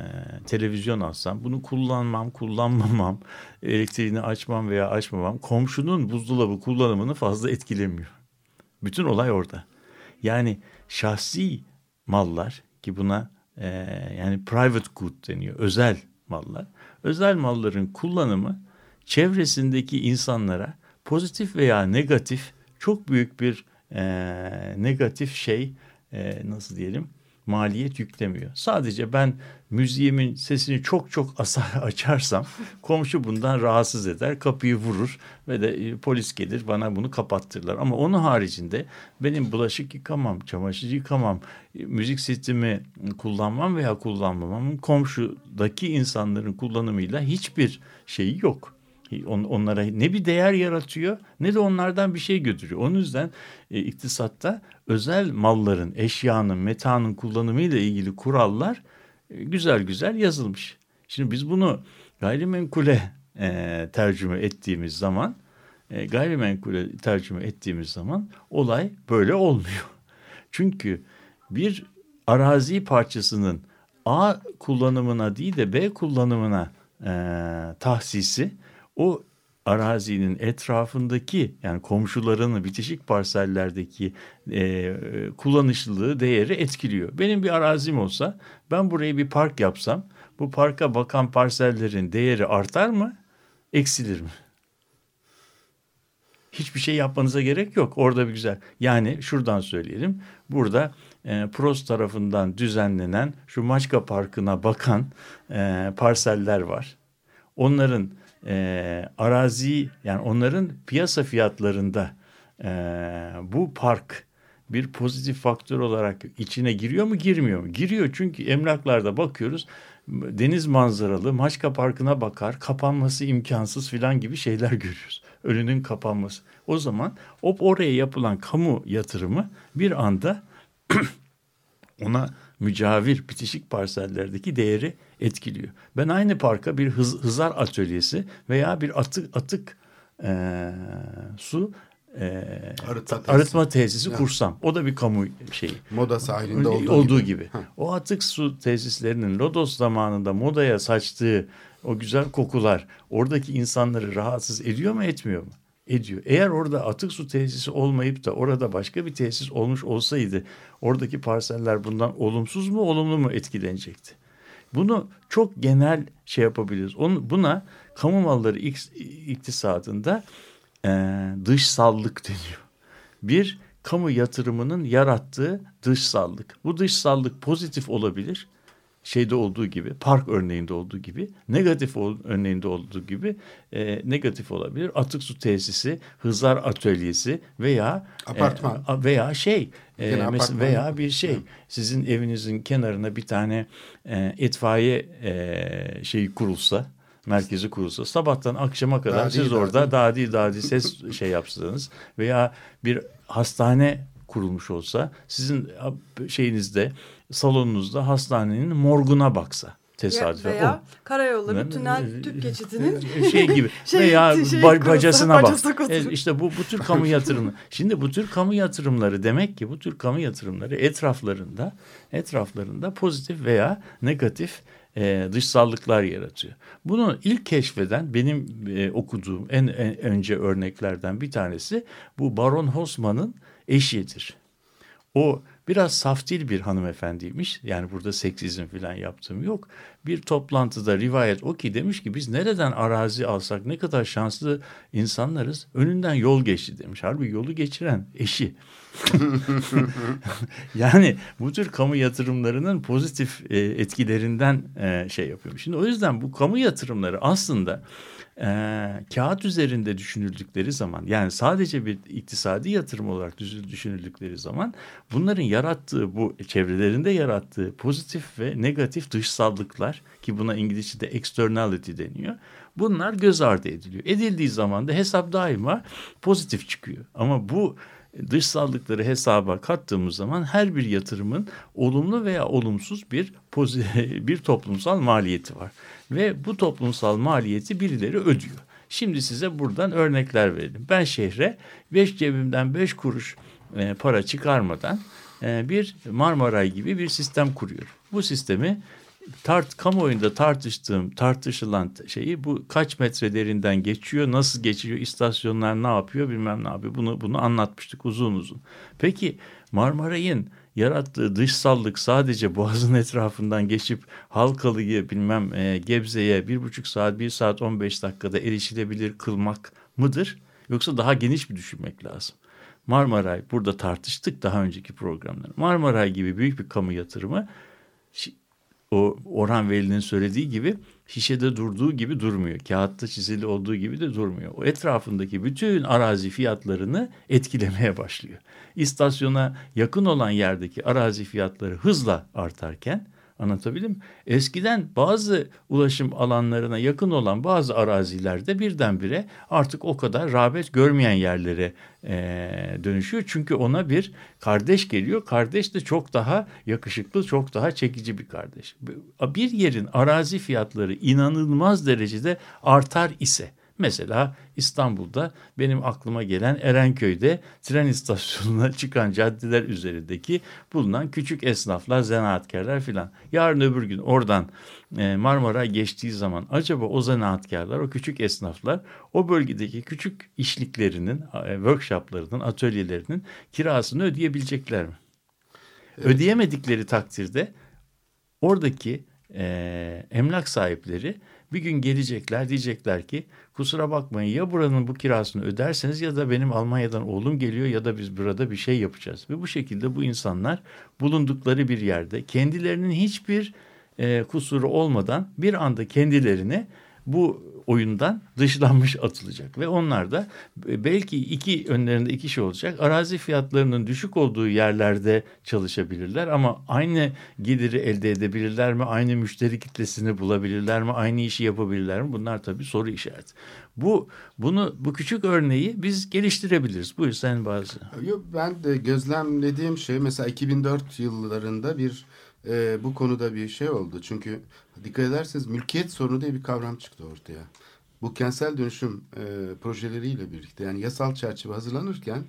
televizyon alsam bunu kullanmam, kullanmamam, elektriğini açmam veya açmamam komşunun buzdolabı kullanımını fazla etkilemiyor. Bütün olay orada. Yani şahsi mallar ki buna e, yani private good deniyor, özel mallar. Özel malların kullanımı çevresindeki insanlara pozitif veya negatif çok büyük bir e, negatif şey e, nasıl diyelim maliyet yüklemiyor. Sadece ben müziğimin sesini çok çok asar açarsam komşu bundan rahatsız eder, kapıyı vurur ve de e, polis gelir bana bunu kapattırırlar. Ama onun haricinde benim bulaşık yıkamam, çamaşır yıkamam, e, müzik sistemi kullanmam veya kullanmamam komşudaki insanların kullanımıyla hiçbir şeyi yok onlara ne bir değer yaratıyor ne de onlardan bir şey götürüyor. Onun yüzden e, iktisatta özel malların, eşyanın, metanın kullanımıyla ilgili kurallar e, güzel güzel yazılmış. Şimdi biz bunu gayrimenkule e, tercüme ettiğimiz zaman e, gayrimenkule tercüme ettiğimiz zaman olay böyle olmuyor. Çünkü bir arazi parçasının A kullanımına değil de B kullanımına e, tahsisi o arazinin etrafındaki yani komşularının bitişik parsellerdeki e, kullanışlılığı değeri etkiliyor. Benim bir arazim olsa ben buraya bir park yapsam bu parka bakan parsellerin değeri artar mı eksilir mi? Hiçbir şey yapmanıza gerek yok. Orada bir güzel. Yani şuradan söyleyelim. Burada e, Pros tarafından düzenlenen şu Maçka Parkı'na bakan e, parseller var. Onların e, arazi yani onların piyasa fiyatlarında e, bu park bir pozitif faktör olarak içine giriyor mu girmiyor mu? Giriyor çünkü emlaklarda bakıyoruz deniz manzaralı Maçka Parkı'na bakar kapanması imkansız filan gibi şeyler görüyoruz. Önünün kapanması. O zaman o oraya yapılan kamu yatırımı bir anda ona mücavir bitişik parsellerdeki değeri etkiliyor. Ben aynı parka bir hız, hızar atölyesi veya bir atık atık e, su e, arıtma, arıtma tesisi kursam o da bir kamu şeyi.
Moda sahilinde olduğu,
olduğu
gibi.
gibi. O atık su tesislerinin Rodos zamanında modaya saçtığı o güzel kokular oradaki insanları rahatsız ediyor mu etmiyor mu? ediyor. Eğer orada atık su tesisi olmayıp da orada başka bir tesis olmuş olsaydı oradaki parseller bundan olumsuz mu olumlu mu etkilenecekti? Bunu çok genel şey yapabiliriz. Onu, buna kamu malları iktisadında e, dışsallık deniyor. Bir kamu yatırımının yarattığı dışsallık. Bu dışsallık pozitif olabilir şeyde olduğu gibi park örneğinde olduğu gibi negatif örneğinde olduğu gibi e, negatif olabilir. Atık su tesisi, hızar atölyesi veya
apartman
e, veya şey e, mesela veya bir şey Hı. sizin evinizin kenarına bir tane e, itfaiye e, şeyi kurulsa merkezi kurulsa sabahtan akşama kadar dadi, siz orada dadi dadi ses şey yapsanız veya bir hastane kurulmuş olsa sizin şeyinizde salonunuzda hastanenin morguna baksa tesadüfen.
Veya o. karayolları tünel tüp geçidinin
şey gibi şey, veya şey, bacasına bak. E, işte bu bu tür kamu yatırımı. Şimdi bu tür kamu yatırımları demek ki bu tür kamu yatırımları etraflarında etraflarında pozitif veya negatif e, dışsallıklar yaratıyor. Bunu ilk keşfeden benim e, okuduğum en, en önce örneklerden bir tanesi bu Baron Hosman'ın eşidir. O biraz saftil bir hanımefendiymiş. Yani burada seksizm falan yaptığım yok. Bir toplantıda rivayet o ki demiş ki biz nereden arazi alsak ne kadar şanslı insanlarız. Önünden yol geçti demiş. Halbuki yolu geçiren eşi. yani bu tür kamu yatırımlarının pozitif e, etkilerinden e, şey yapıyorum. Şimdi o yüzden bu kamu yatırımları aslında e, kağıt üzerinde düşünüldükleri zaman yani sadece bir iktisadi yatırım olarak düşünüldükleri zaman bunların yarattığı bu çevrelerinde yarattığı pozitif ve negatif dışsallıklar ki buna İngilizce'de externality deniyor. Bunlar göz ardı ediliyor. Edildiği zaman da hesap daima pozitif çıkıyor. Ama bu dışsallıkları hesaba kattığımız zaman her bir yatırımın olumlu veya olumsuz bir bir toplumsal maliyeti var ve bu toplumsal maliyeti birileri ödüyor. Şimdi size buradan örnekler verelim. Ben şehre beş cebimden beş kuruş e, para çıkarmadan e, bir Marmaray gibi bir sistem kuruyorum. Bu sistemi tart kamuoyunda tartıştığım tartışılan şeyi bu kaç metre derinden geçiyor, nasıl geçiyor, istasyonlar ne yapıyor bilmem ne yapıyor. Bunu bunu anlatmıştık uzun uzun. Peki Marmaray'ın yarattığı dışsallık sadece Boğaz'ın etrafından geçip Halkalı'yı bilmem e, Gebze'ye bir buçuk saat, bir saat on beş dakikada erişilebilir kılmak mıdır? Yoksa daha geniş bir düşünmek lazım. Marmaray burada tartıştık daha önceki programları. Marmaray gibi büyük bir kamu yatırımı o Orhan Veli'nin söylediği gibi şişede durduğu gibi durmuyor. Kağıtta çizili olduğu gibi de durmuyor. O etrafındaki bütün arazi fiyatlarını etkilemeye başlıyor. İstasyona yakın olan yerdeki arazi fiyatları hızla artarken Anlatabildim Eskiden bazı ulaşım alanlarına yakın olan bazı arazilerde birdenbire artık o kadar rağbet görmeyen yerlere e, dönüşüyor. Çünkü ona bir kardeş geliyor. Kardeş de çok daha yakışıklı, çok daha çekici bir kardeş. Bir yerin arazi fiyatları inanılmaz derecede artar ise Mesela İstanbul'da benim aklıma gelen Erenköy'de tren istasyonuna çıkan caddeler üzerindeki bulunan küçük esnaflar, zanaatkarlar filan. Yarın öbür gün oradan e, Marmara geçtiği zaman acaba o zanaatkarlar, o küçük esnaflar o bölgedeki küçük işliklerinin, e, workshoplarının, atölyelerinin kirasını ödeyebilecekler mi? Evet. Ödeyemedikleri takdirde oradaki e, emlak sahipleri bir gün gelecekler diyecekler ki kusura bakmayın ya buranın bu kirasını öderseniz ya da benim Almanya'dan oğlum geliyor ya da biz burada bir şey yapacağız. Ve bu şekilde bu insanlar bulundukları bir yerde kendilerinin hiçbir e, kusuru olmadan bir anda kendilerini bu oyundan dışlanmış atılacak ve onlar da e, belki iki önlerinde iki şey olacak. Arazi fiyatlarının düşük olduğu yerlerde çalışabilirler ama aynı geliri elde edebilirler mi? Aynı müşteri kitlesini bulabilirler mi? Aynı işi yapabilirler mi? Bunlar tabii soru işareti. Bu bunu bu küçük örneği biz geliştirebiliriz. Buyur sen bazı.
Yok ben de gözlemlediğim şey mesela 2004 yıllarında bir e, bu konuda bir şey oldu. Çünkü dikkat ederseniz mülkiyet sorunu diye bir kavram çıktı ortaya. Bu kentsel dönüşüm e, projeleriyle birlikte yani yasal çerçeve hazırlanırken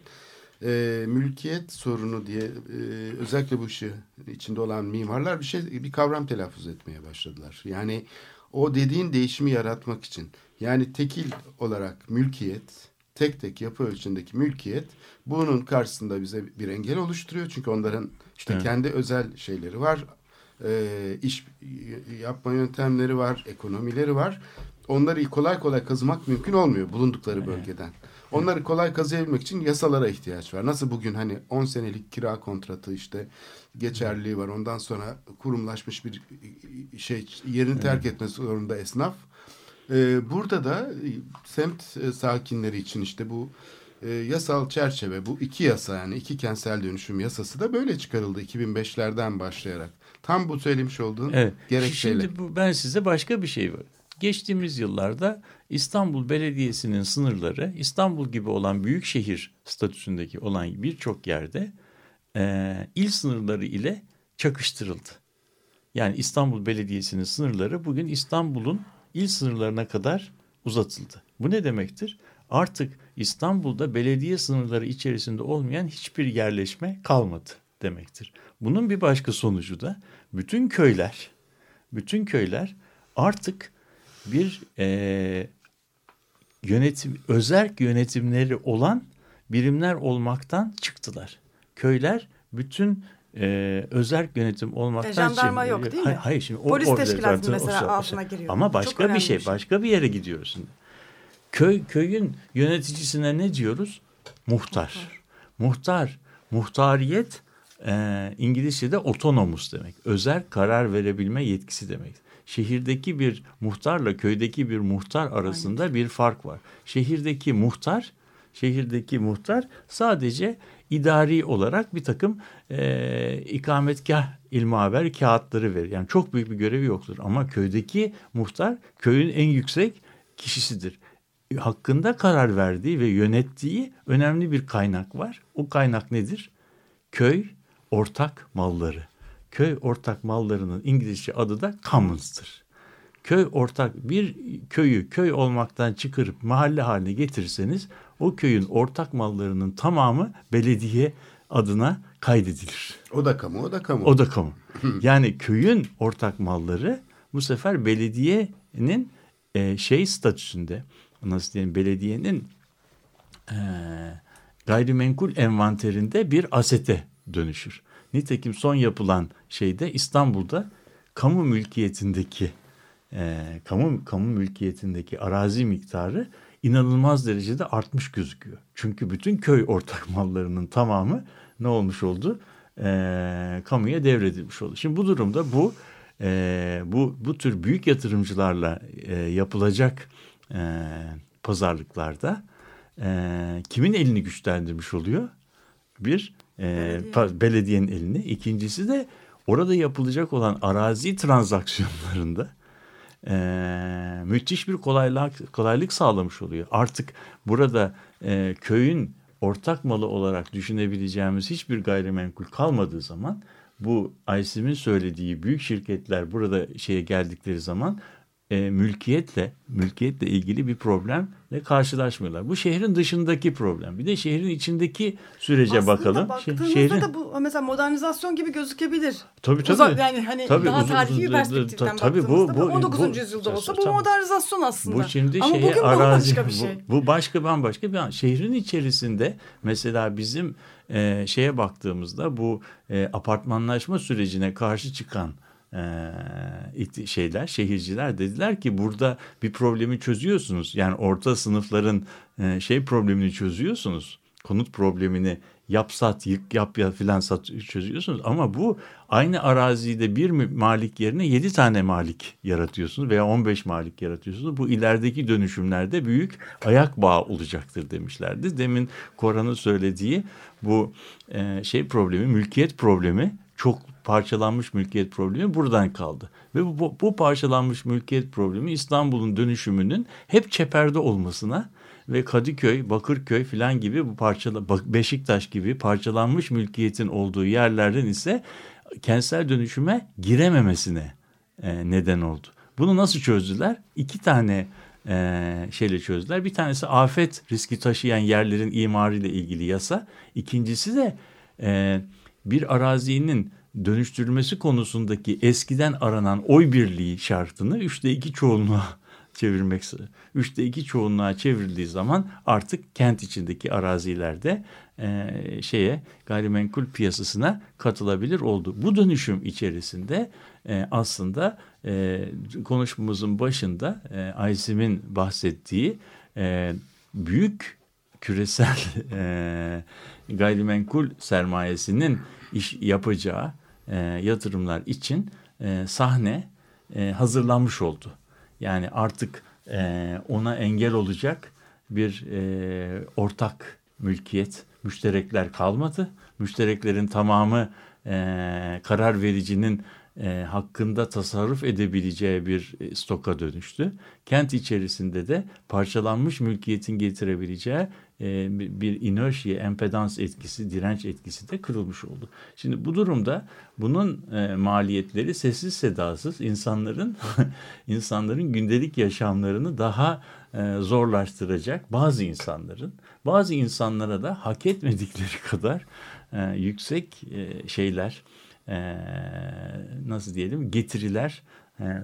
e, mülkiyet sorunu diye e, özellikle bu işi içinde olan mimarlar bir şey bir kavram telaffuz etmeye başladılar. Yani o dediğin değişimi yaratmak için yani tekil olarak mülkiyet tek tek yapı ölçündeki mülkiyet bunun karşısında bize bir engel oluşturuyor. Çünkü onların işte evet. kendi özel şeyleri var. E, iş yapma yöntemleri var, ekonomileri var. Onları kolay kolay kazımak mümkün olmuyor bulundukları bölgeden. Onları kolay kazıyabilmek için yasalara ihtiyaç var. Nasıl bugün hani 10 senelik kira kontratı işte geçerliliği var. Ondan sonra kurumlaşmış bir şey yerini terk etmesi zorunda esnaf. Ee, burada da semt sakinleri için işte bu e, yasal çerçeve bu iki yasa yani iki kentsel dönüşüm yasası da böyle çıkarıldı 2005'lerden başlayarak. Tam bu söylemiş olduğun evet. gerekçeyle.
Şimdi bu, ben size başka bir şey var. Geçtiğimiz yıllarda İstanbul Belediyesi'nin sınırları İstanbul gibi olan büyük şehir statüsündeki olan birçok yerde e, il sınırları ile çakıştırıldı. Yani İstanbul Belediyesi'nin sınırları bugün İstanbul'un il sınırlarına kadar uzatıldı. Bu ne demektir? Artık İstanbul'da belediye sınırları içerisinde olmayan hiçbir yerleşme kalmadı demektir. Bunun bir başka sonucu da bütün köyler, bütün köyler artık bir e, yönetim, özerk yönetimleri olan birimler olmaktan çıktılar. Köyler bütün e, özerk yönetim olmaktan... E,
jandarma yok değil mi? Hayır,
şimdi
Polis o, teşkilatı mesela o, altına giriyor.
Ama başka bir şey, bir şey, başka bir yere gidiyorsun. Köy köyün yöneticisine ne diyoruz? Muhtar. Muhtar. Muhtar muhtariyet e, İngilizce'de otonomus demek. Özel karar verebilme yetkisi demek. Şehirdeki bir muhtarla köydeki bir muhtar arasında bir fark var. Şehirdeki muhtar, şehirdeki muhtar sadece idari olarak bir takım e, ikametgah ilmaver kağıtları verir. Yani çok büyük bir görevi yoktur. Ama köydeki muhtar köyün en yüksek kişisidir. Hakkında karar verdiği ve yönettiği önemli bir kaynak var. O kaynak nedir? Köy ortak malları. Köy ortak mallarının İngilizce adı da commons'tır. Köy ortak bir köyü köy olmaktan çıkarıp mahalle haline getirirseniz o köyün ortak mallarının tamamı belediye adına kaydedilir.
O da kamu, o da kamu.
O da kamu. Yani köyün ortak malları bu sefer belediyenin e, şey statüsünde nasıl diyeyim belediyenin e, gayrimenkul envanterinde bir asete dönüşür. Nitekim son yapılan şeyde İstanbul'da kamu mülkiyetindeki e, kamu kamu mülkiyetindeki arazi miktarı inanılmaz derecede artmış gözüküyor. Çünkü bütün köy ortak mallarının tamamı ne olmuş oldu? E, kamuya devredilmiş oldu. Şimdi bu durumda bu e, bu bu tür büyük yatırımcılarla e, yapılacak e, pazarlıklarda e, kimin elini güçlendirmiş oluyor? Bir e, belediyenin elini. İkincisi de orada yapılacak olan arazi transaksiyonlarında e, müthiş bir kolaylık kolaylık sağlamış oluyor. Artık burada e, köyün ortak malı olarak düşünebileceğimiz hiçbir gayrimenkul kalmadığı zaman bu Aysim'in söylediği büyük şirketler burada şeye geldikleri zaman e, mülkiyetle mülkiyetle ilgili bir problemle karşılaşmıyorlar. Bu şehrin dışındaki problem. Bir de şehrin içindeki sürece
Aslında
bakalım.
baktığınızda
Şehrin...
da bu mesela modernizasyon gibi gözükebilir.
Tabii tabii.
Uzak, yani hani
Tabii,
daha
uzun-
tarihi bir perspektiften
tabii bu- bu-
bu, 19.
bu-
yüzyılda olsa bu modernizasyon aslında.
Bu şimdi
Ama
şeye
bugün
arazi
bambaşka bir şey.
bu, bu başka bambaşka bir an. Şehrin içerisinde mesela bizim e, şeye baktığımızda bu e, apartmanlaşma sürecine karşı çıkan şeyler şehirciler dediler ki burada bir problemi çözüyorsunuz. Yani orta sınıfların şey problemini çözüyorsunuz. Konut problemini yap sat yık yap ya filan sat çözüyorsunuz ama bu aynı arazide bir malik yerine yedi tane malik yaratıyorsunuz veya 15 malik yaratıyorsunuz. Bu ilerideki dönüşümlerde büyük ayak bağı olacaktır demişlerdi. Demin Koran'ın söylediği bu şey problemi, mülkiyet problemi çok parçalanmış mülkiyet problemi buradan kaldı. Ve bu, bu, parçalanmış mülkiyet problemi İstanbul'un dönüşümünün hep çeperde olmasına ve Kadıköy, Bakırköy filan gibi bu parçala Beşiktaş gibi parçalanmış mülkiyetin olduğu yerlerden ise kentsel dönüşüme girememesine e, neden oldu. Bunu nasıl çözdüler? İki tane e, şeyle çözdüler. Bir tanesi afet riski taşıyan yerlerin imarı ile ilgili yasa. İkincisi de e, bir arazinin dönüştürülmesi konusundaki eskiden aranan oy birliği şartını üçte iki çoğunluğa çevirmek üçte iki çoğunluğa çevrildiği zaman artık kent içindeki arazilerde e, şeye gayrimenkul piyasasına katılabilir oldu. Bu dönüşüm içerisinde e, aslında e, konuşmamızın başında e, Aysim'in bahsettiği e, büyük küresel e, gayrimenkul sermayesinin iş yapacağı e, yatırımlar için e, sahne e, hazırlanmış oldu. Yani artık e, ona engel olacak bir e, ortak mülkiyet, müşterekler kalmadı. Müştereklerin tamamı e, karar vericinin e, hakkında tasarruf edebileceği bir e, stoka dönüştü. Kent içerisinde de parçalanmış mülkiyetin getirebileceği e, bir inerşiye, empedans etkisi, direnç etkisi de kırılmış oldu. Şimdi bu durumda bunun e, maliyetleri sessiz sedasız insanların insanların gündelik yaşamlarını daha e, zorlaştıracak bazı insanların, bazı insanlara da hak etmedikleri kadar yüksek şeyler, nasıl diyelim getiriler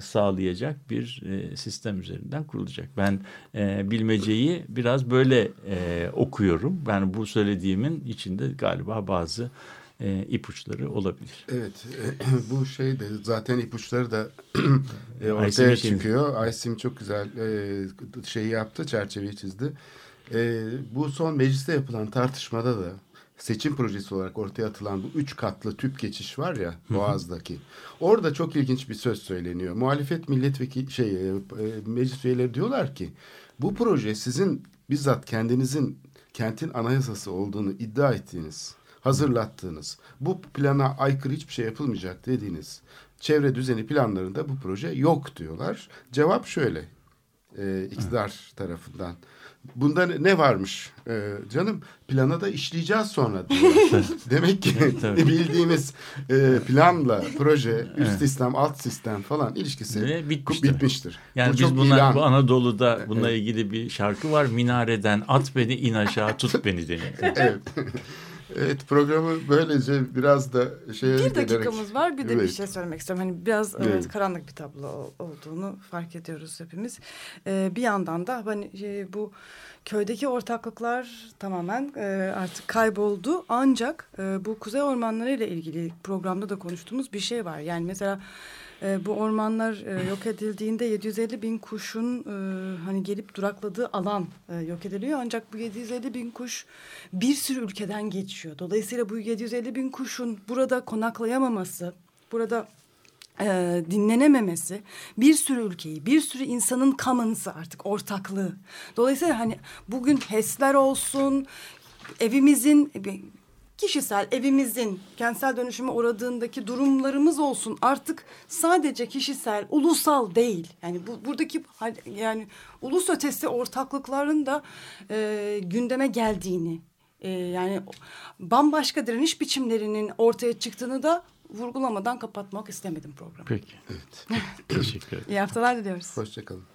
sağlayacak bir e, sistem üzerinden kurulacak. Ben e, bilmeceyi biraz böyle e, okuyorum. Ben bu söylediğimin içinde galiba bazı e, ipuçları olabilir.
Evet bu şey de zaten ipuçları da e, ortaya
şeyini-
çıkıyor. Aysim çok güzel e, şeyi yaptı çerçeveyi çizdi. E, bu son mecliste yapılan tartışmada da seçim projesi olarak ortaya atılan bu üç katlı tüp geçiş var ya Boğaz'daki. Orada çok ilginç bir söz söyleniyor. Muhalefet milletvekili şey e, e, meclis üyeleri diyorlar ki bu proje sizin bizzat kendinizin kentin anayasası olduğunu iddia ettiğiniz, hazırlattığınız, bu plana aykırı hiçbir şey yapılmayacak dediğiniz çevre düzeni planlarında bu proje yok diyorlar. Cevap şöyle e, iktidar tarafından. Bunda ne- varmış E, canım? Plana da işleyeceğiz sonra. Demek ki bildiğimiz e, planla proje, üst sistem, alt sistem falan ilişkisi
Ve bitmiştir.
bitmiştir.
Yani
Bu
biz
çok
buna,
ilan.
bu Anadolu'da bununla ilgili bir şarkı var. Minareden at beni in aşağı tut beni deniyor.
evet. Evet programı böylece biraz da şeye
Bir
gelerek-
dakikamız var. Bir de bir
Evet.
şey söylemek istiyorum. Hani biraz
Evet.
evet, karanlık bir tablo ol- olduğunu fark ediyoruz hepimiz. Ee, bir yandan da hani e, bu köydeki ortaklıklar tamamen e, artık kayboldu. Ancak e, bu kuzey ormanları ile ilgili programda da konuştuğumuz bir şey var. Yani mesela e, bu ormanlar e, yok edildiğinde 750 bin kuşun e, hani gelip durakladığı alan e, yok ediliyor. Ancak bu 750 bin kuş bir sürü ülkeden geçiyor. Dolayısıyla bu 750 bin kuşun burada konaklayamaması, burada e, dinlenememesi bir sürü ülkeyi, bir sürü insanın commons'ı artık ortaklığı. Dolayısıyla hani bugün HES'ler olsun, evimizin kişisel evimizin kentsel dönüşüme uğradığındaki durumlarımız olsun artık sadece kişisel, ulusal değil. Yani bu buradaki yani ulus ötesi ortaklıkların da e, gündeme geldiğini e, yani bambaşka direniş biçimlerinin ortaya çıktığını da vurgulamadan kapatmak istemedim programı.
Peki. Teşekkür ederim.
İyi haftalar diliyoruz.
Hoşçakalın.